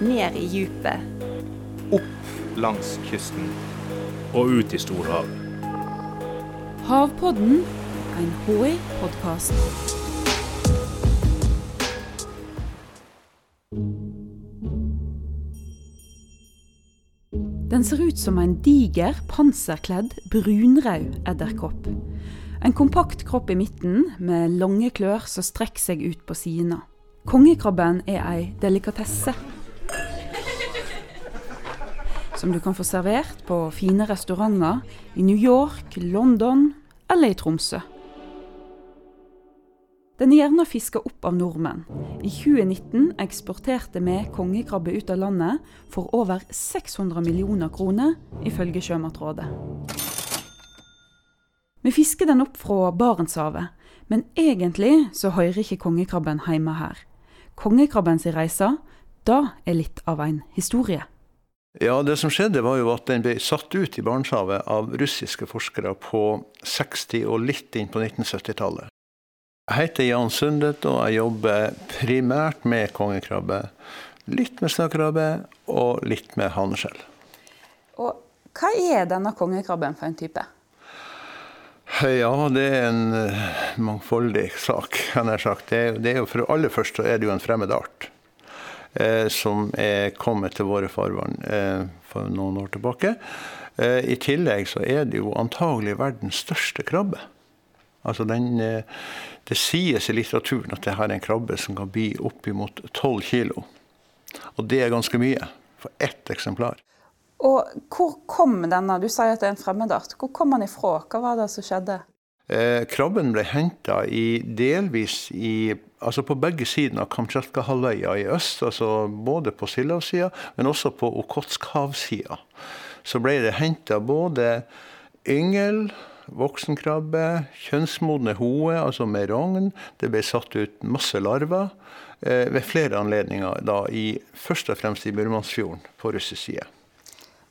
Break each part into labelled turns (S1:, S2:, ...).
S1: ned i djupet.
S2: Opp langs kysten.
S3: Og ut i storhavet.
S4: Havpodden, en HI-podkast. Den ser ut som en diger, panserkledd, brunrød edderkopp. En kompakt kropp i midten, med lange klør som strekker seg ut på sidene. Kongekrabben er ei delikatesse. Som du kan få servert på fine restauranter i New York, London eller i Tromsø. Den er gjerne fiska opp av nordmenn. I 2019 eksporterte vi kongekrabbe ut av landet for over 600 millioner kroner, ifølge Sjømatrådet. Vi fisker den opp fra Barentshavet, men egentlig så hører ikke kongekrabben hjemme her. Kongekrabbens reise, da er litt av en historie.
S5: Ja, Det som skjedde, var jo at den ble satt ut i Barentshavet av russiske forskere på 60- og litt inn på 1970-tallet. Jeg heter Jan Sundet, og jeg jobber primært med kongekrabbe. Litt med snøkrabbe og litt med haneskjell.
S1: Og hva er denne kongekrabben for en type?
S5: Ja, det er en uh, mangfoldig sak. kan jeg sagt. Det er, det er jo for aller først så er det jo en fremmed art. Eh, som er kommet til våre farvann eh, for noen år tilbake. Eh, I tillegg så er det jo antagelig verdens største krabbe. Altså den, eh, det sies i litteraturen at det her er en krabbe som kan bli oppimot 12 kilo. Og det er ganske mye for ett eksemplar.
S1: Og hvor kom denne? Du sier at det er en fremmedart. Hvor kom den ifra? Hva var det som skjedde?
S5: Eh, krabben ble henta delvis i, altså på begge sidene av Kamtsjatka-halvøya i øst. altså Både på Stillehavssida, men også på Okhotsk-havsida. Så ble det henta både yngel voksenkrabbe, kjønnsmodne hoe, altså med rogn. Det ble satt ut masse larver eh, ved flere anledninger, da i, først og fremst i Burmansfjorden på russisk side.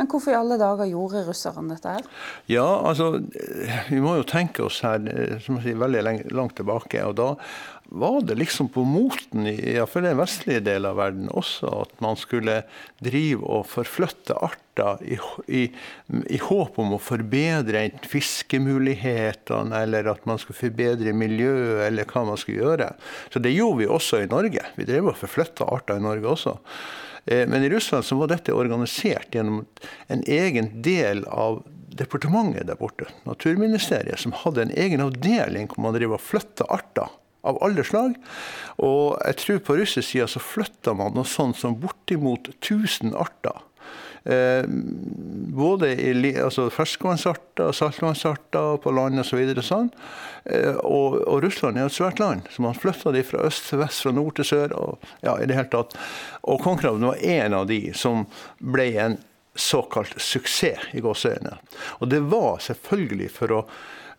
S1: Men hvorfor i alle dager gjorde russerne dette her?
S5: Ja, altså, Vi må jo tenke oss her eh, som jeg sier, veldig langt tilbake. og Da var det liksom på moten, i iallfall i den vestlige delen av verden også, at man skulle drive og forflytte arter i, i, i håp om å forbedre fiskemulighetene, eller at man skulle forbedre miljøet, eller hva man skulle gjøre. Så det gjorde vi også i Norge. Vi drev og forflytta arter i Norge også. Eh, men i Russland så var dette organisert gjennom en egen del av departementet der borte, Naturministeriet, som hadde en egen avdeling hvor man drev og flytta arter av alle slag. Og jeg tror på russisk side så flytta man noe sånt som bortimot 1000 arter. Eh, både i, altså ferskvannsarter, saltvannsarter på land osv. Så sånn. Eh, og, og, Russland er et svært land, så man flytta de fra øst til vest, fra nord til sør. Og, ja, i det hele tatt. og kongekrabben var en av de som ble en såkalt suksess i gåseøynene. Og det var selvfølgelig for å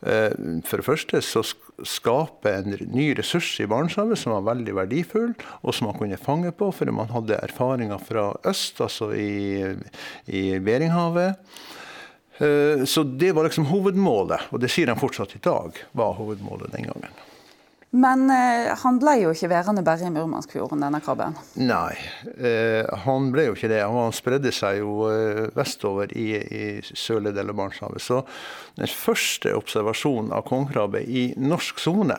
S5: Eh, for det første så skape en ny ressurs i Barentshavet som var veldig verdifull, og som man kunne fange på, for man hadde erfaringer fra øst, altså i, i Beringhavet. Eh, så det var liksom hovedmålet, og det sier de fortsatt i dag var hovedmålet den gangen.
S1: Men eh, han ble jo ikke værende bare i Murmanskfjorden, denne krabben?
S5: Nei, eh, han ble jo ikke det. Han spredde seg jo eh, vestover i, i sørlige del av Barentshavet. Så den første observasjonen av kongekrabbe i norsk sone,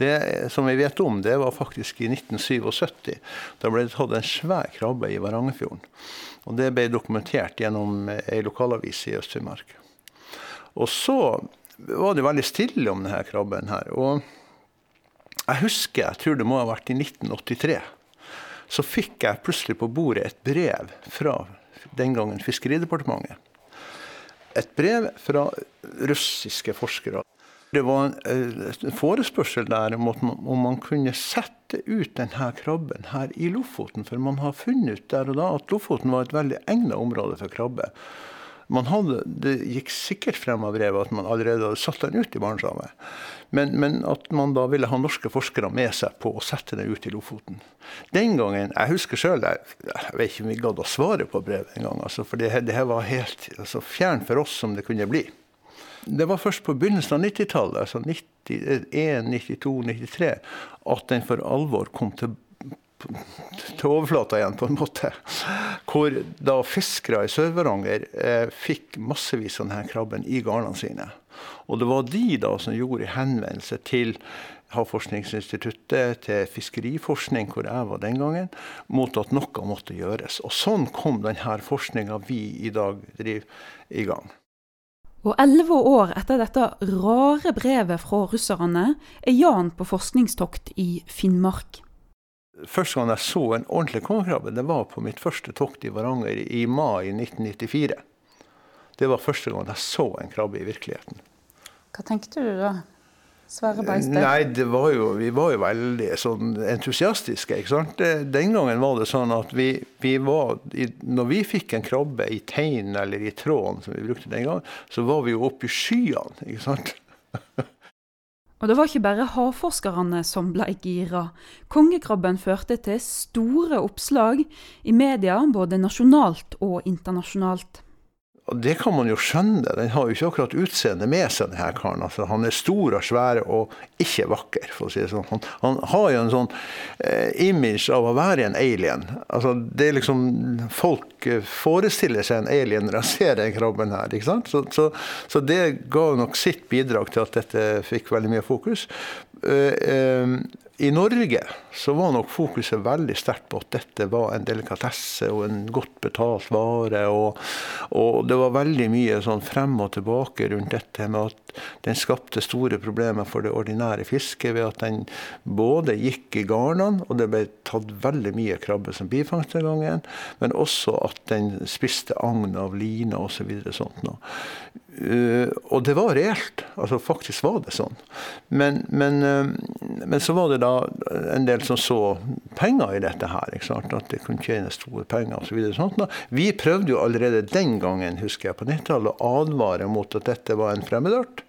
S5: det som vi vet om, det var faktisk i 1977. Da ble det tatt en svær krabbe i Varangerfjorden. Og det ble dokumentert gjennom ei lokalavis i Øst-Finnmark. Og så var det veldig stille om denne krabben her. og jeg husker, jeg tror det må ha vært i 1983, så fikk jeg plutselig på bordet et brev fra den gangen Fiskeridepartementet. Et brev fra russiske forskere. Det var en eh, forespørsel der om om man kunne sette ut denne krabben her i Lofoten. For man har funnet ut der og da at Lofoten var et veldig egnet område for krabbe. Hadde, det gikk sikkert frem av brevet at man allerede hadde satt den ut i Barentshavet. Men, men, at man da ville ha norske forskere med seg på å sette den ut i Lofoten. Den gangen, Jeg husker sjøl jeg, jeg, vet ikke om vi gadd å svare på brevet engang. Altså, for det, det her var helt altså, fjern for oss som det kunne bli. Det var først på begynnelsen av 90-tallet, altså 91, 92, 93, at den for alvor kom til, til overflata igjen, på en måte. Hvor da fiskere i Sør-Varanger eh, fikk massevis av denne krabben i garnene sine. Og det var de da som gjorde henvendelse til Havforskningsinstituttet, til fiskeriforskning, hvor jeg var den gangen, mot at noe måtte gjøres. Og sånn kom denne forskninga vi i dag driver, i gang.
S4: Og elleve år etter dette rare brevet fra russerne er Jan på forskningstokt i Finnmark.
S5: Første gang jeg så en ordentlig kongekrabbe, det var på mitt første tokt i Varanger i mai 1994. Det var første gang jeg så en krabbe i virkeligheten.
S1: Hva tenkte du da? Sverre Beistet?
S5: Nei, var jo, vi var jo veldig sånn entusiastiske. ikke sant? Den gangen var det sånn at vi, vi var Når vi fikk en krabbe i teinen eller i tråden, som vi brukte den gangen, så var vi jo oppe i skyene. ikke sant?
S4: Og det var ikke bare havforskerne som ble gira. Kongekrabben førte til store oppslag i media, både nasjonalt og internasjonalt.
S5: Og det kan man jo skjønne. Den har jo ikke akkurat utseende med seg, denne karen. Altså, han er stor og svær og ikke vakker, for å si det sånn. Han, han har jo en sånn eh, image av å være en alien. Altså, det er liksom Folk eh, forestiller seg en alien når de ser den krabben her. ikke sant? Så, så, så, det ga nok sitt bidrag til at dette fikk veldig mye fokus. Uh, uh, i Norge så var nok fokuset veldig sterkt på at dette var en delikatesse og en godt betalt vare. Og, og, det var veldig mye sånn frem og tilbake rundt dette med at den skapte store problemer for det ordinære fisket ved at den både gikk i garnene, og det ble tatt veldig mye krabbe som bifangst den gangen, men også at den spiste agn av line osv. Så sånt noe. Uh, og det var reelt. altså Faktisk var det sånn. Men, men, uh, men, så var det da en del som så penger i dette her. At det kunne tjene store penger osv. Så sånt. Vi prøvde jo allerede den gangen husker jeg, på 90-tallet å advare mot at dette var en fremmedart.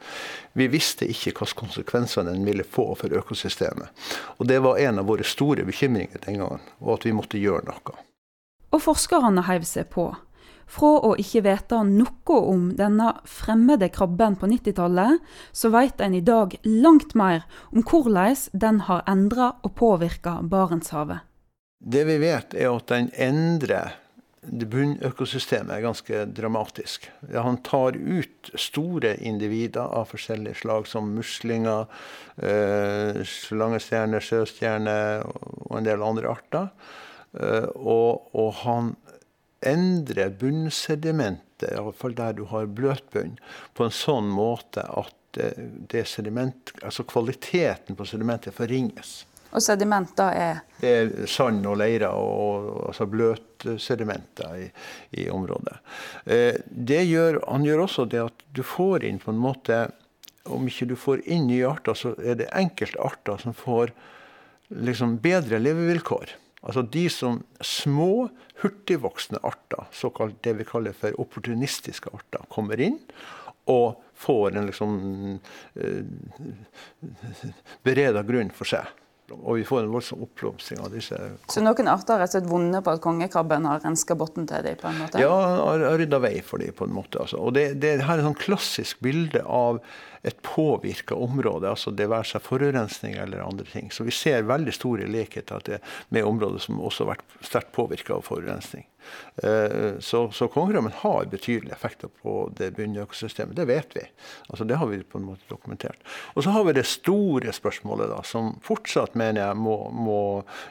S5: Vi visste ikke hvilke konsekvenser den ville få for økosystemet. Og Det var en av våre store bekymringer den gangen, og at vi måtte gjøre noe.
S4: Og forskerne heiv seg på. Fra å ikke vite noe om denne fremmede krabben på 90-tallet, så vet en i dag langt mer om hvordan den har endra og påvirka Barentshavet.
S5: Det vi vet, er at den endrer bunnøkosystemet ganske dramatisk. Ja, han tar ut store individer av forskjellige slag, som muslinger, eh, slangestjerne, sjøstjerne og en del andre arter. Eh, og, og han endre bunnsedimentet, iallfall der du har bløtbunn, på en sånn måte at det sediment, altså kvaliteten på sedimentet forringes.
S1: Og sediment da er?
S5: Det er sand og leire, og, altså bløtsedimenter i, i området. Eh, det gjør, han gjør også det at du får inn på en måte Om ikke du får inn nye arter, så er det enkelte arter som får liksom bedre levevilkår. Altså de som små, hurtigvoksende arter, såkalt det vi kaller for opportunistiske arter, kommer inn og får en liksom eh, bereda grunn for seg. Og vi får en voldsom oppblomstring av disse.
S1: Så noen arter har rett og slett vunnet på at kongekrabben har renska bunnen til dem? på en måte?
S5: Ja, har rydda vei for dem på en måte. Altså. Og det, det her er et sånn klassisk bilde av et påvirka område, altså det være seg forurensning eller andre ting. Så vi ser veldig store likheter med områder som også har vært sterkt påvirka av forurensning. Eh, så, så kongekrabben har betydelige effekter på det bunnøkosystemet. Det vet vi. Altså Det har vi på en måte dokumentert. Og så har vi det store spørsmålet da, som fortsatt mener jeg må, må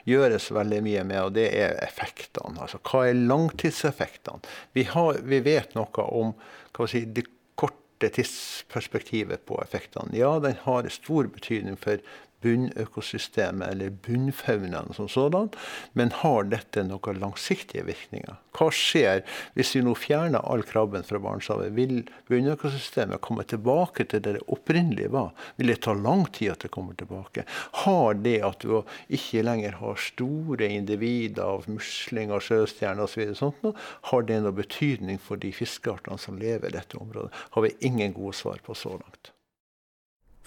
S5: gjøres veldig mye med, og det er effektene. Altså hva er langtidseffektene? Vi, har, vi vet noe om hva si, det korte tidsperspektivet på effektene. Ja, den har stor betydning for bunnøkosystemet eller bunnfaunaen som sådan, men har dette noen langsiktige virkninger? Hva skjer hvis vi nå fjerner all krabben fra Barentshavet? Vil bunnøkosystemet komme tilbake til det det opprinnelig var? Vil det ta lang tid at det kommer tilbake? Har det at du ikke lenger har store individer av muslinger, sjøstjerner osv., har det noe betydning for de fiskeartene som lever i dette området? Har vi ingen gode svar på så langt.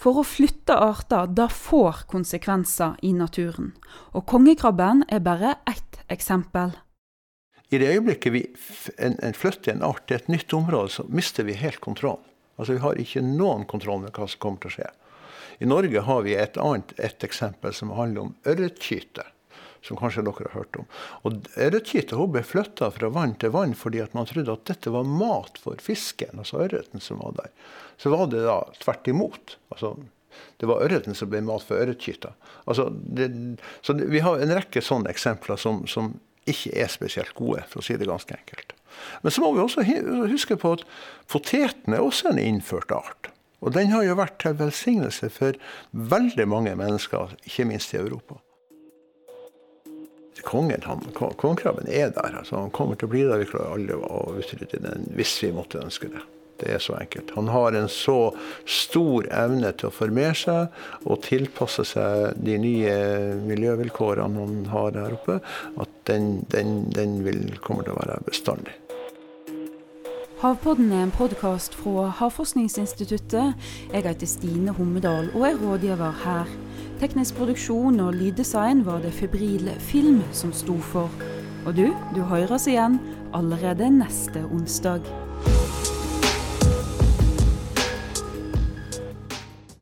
S4: For å flytte arter, da får konsekvenser i naturen. Og kongekrabben er bare ett eksempel.
S5: I det øyeblikket vi en, en flytter en art til et nytt område, så mister vi helt kontroll. Altså Vi har ikke noen kontroll med hva som kommer til å skje. I Norge har vi et annet et eksempel som handler om ørretkyte. Som kanskje dere har hørt om. Og Ørretgyta ble flytta fra vann til vann fordi at man trodde at dette var mat for fisken, altså ørreten som var der. Så var det da tvert imot. Altså, det var ørreten som ble mat for ørretkyta. Altså, så vi har en rekke sånne eksempler som, som, ikke er spesielt gode, for å si det ganske enkelt. Men så må vi også huske på at poteten er også en innført art. Og den har jo vært til velsignelse for veldig mange mennesker, ikke minst i Europa. Kongen, han, Kongekrabben er der. altså Han kommer til å bli der. Vi klarer alle å utrydde den hvis vi måtte ønske det. Det er så enkelt. Han har en så stor evne til å formere seg og tilpasse seg de nye miljøvilkårene han har der oppe, at den, den, den vil, kommer til å være bestandig.
S4: Havpodden er en podkast fra Havforskningsinstituttet. Jeg heter Stine Hommedal og er rådgiver her. Teknisk produksjon og lyddesign var det Febril Film som sto for. Og du, du hører oss igjen allerede neste onsdag.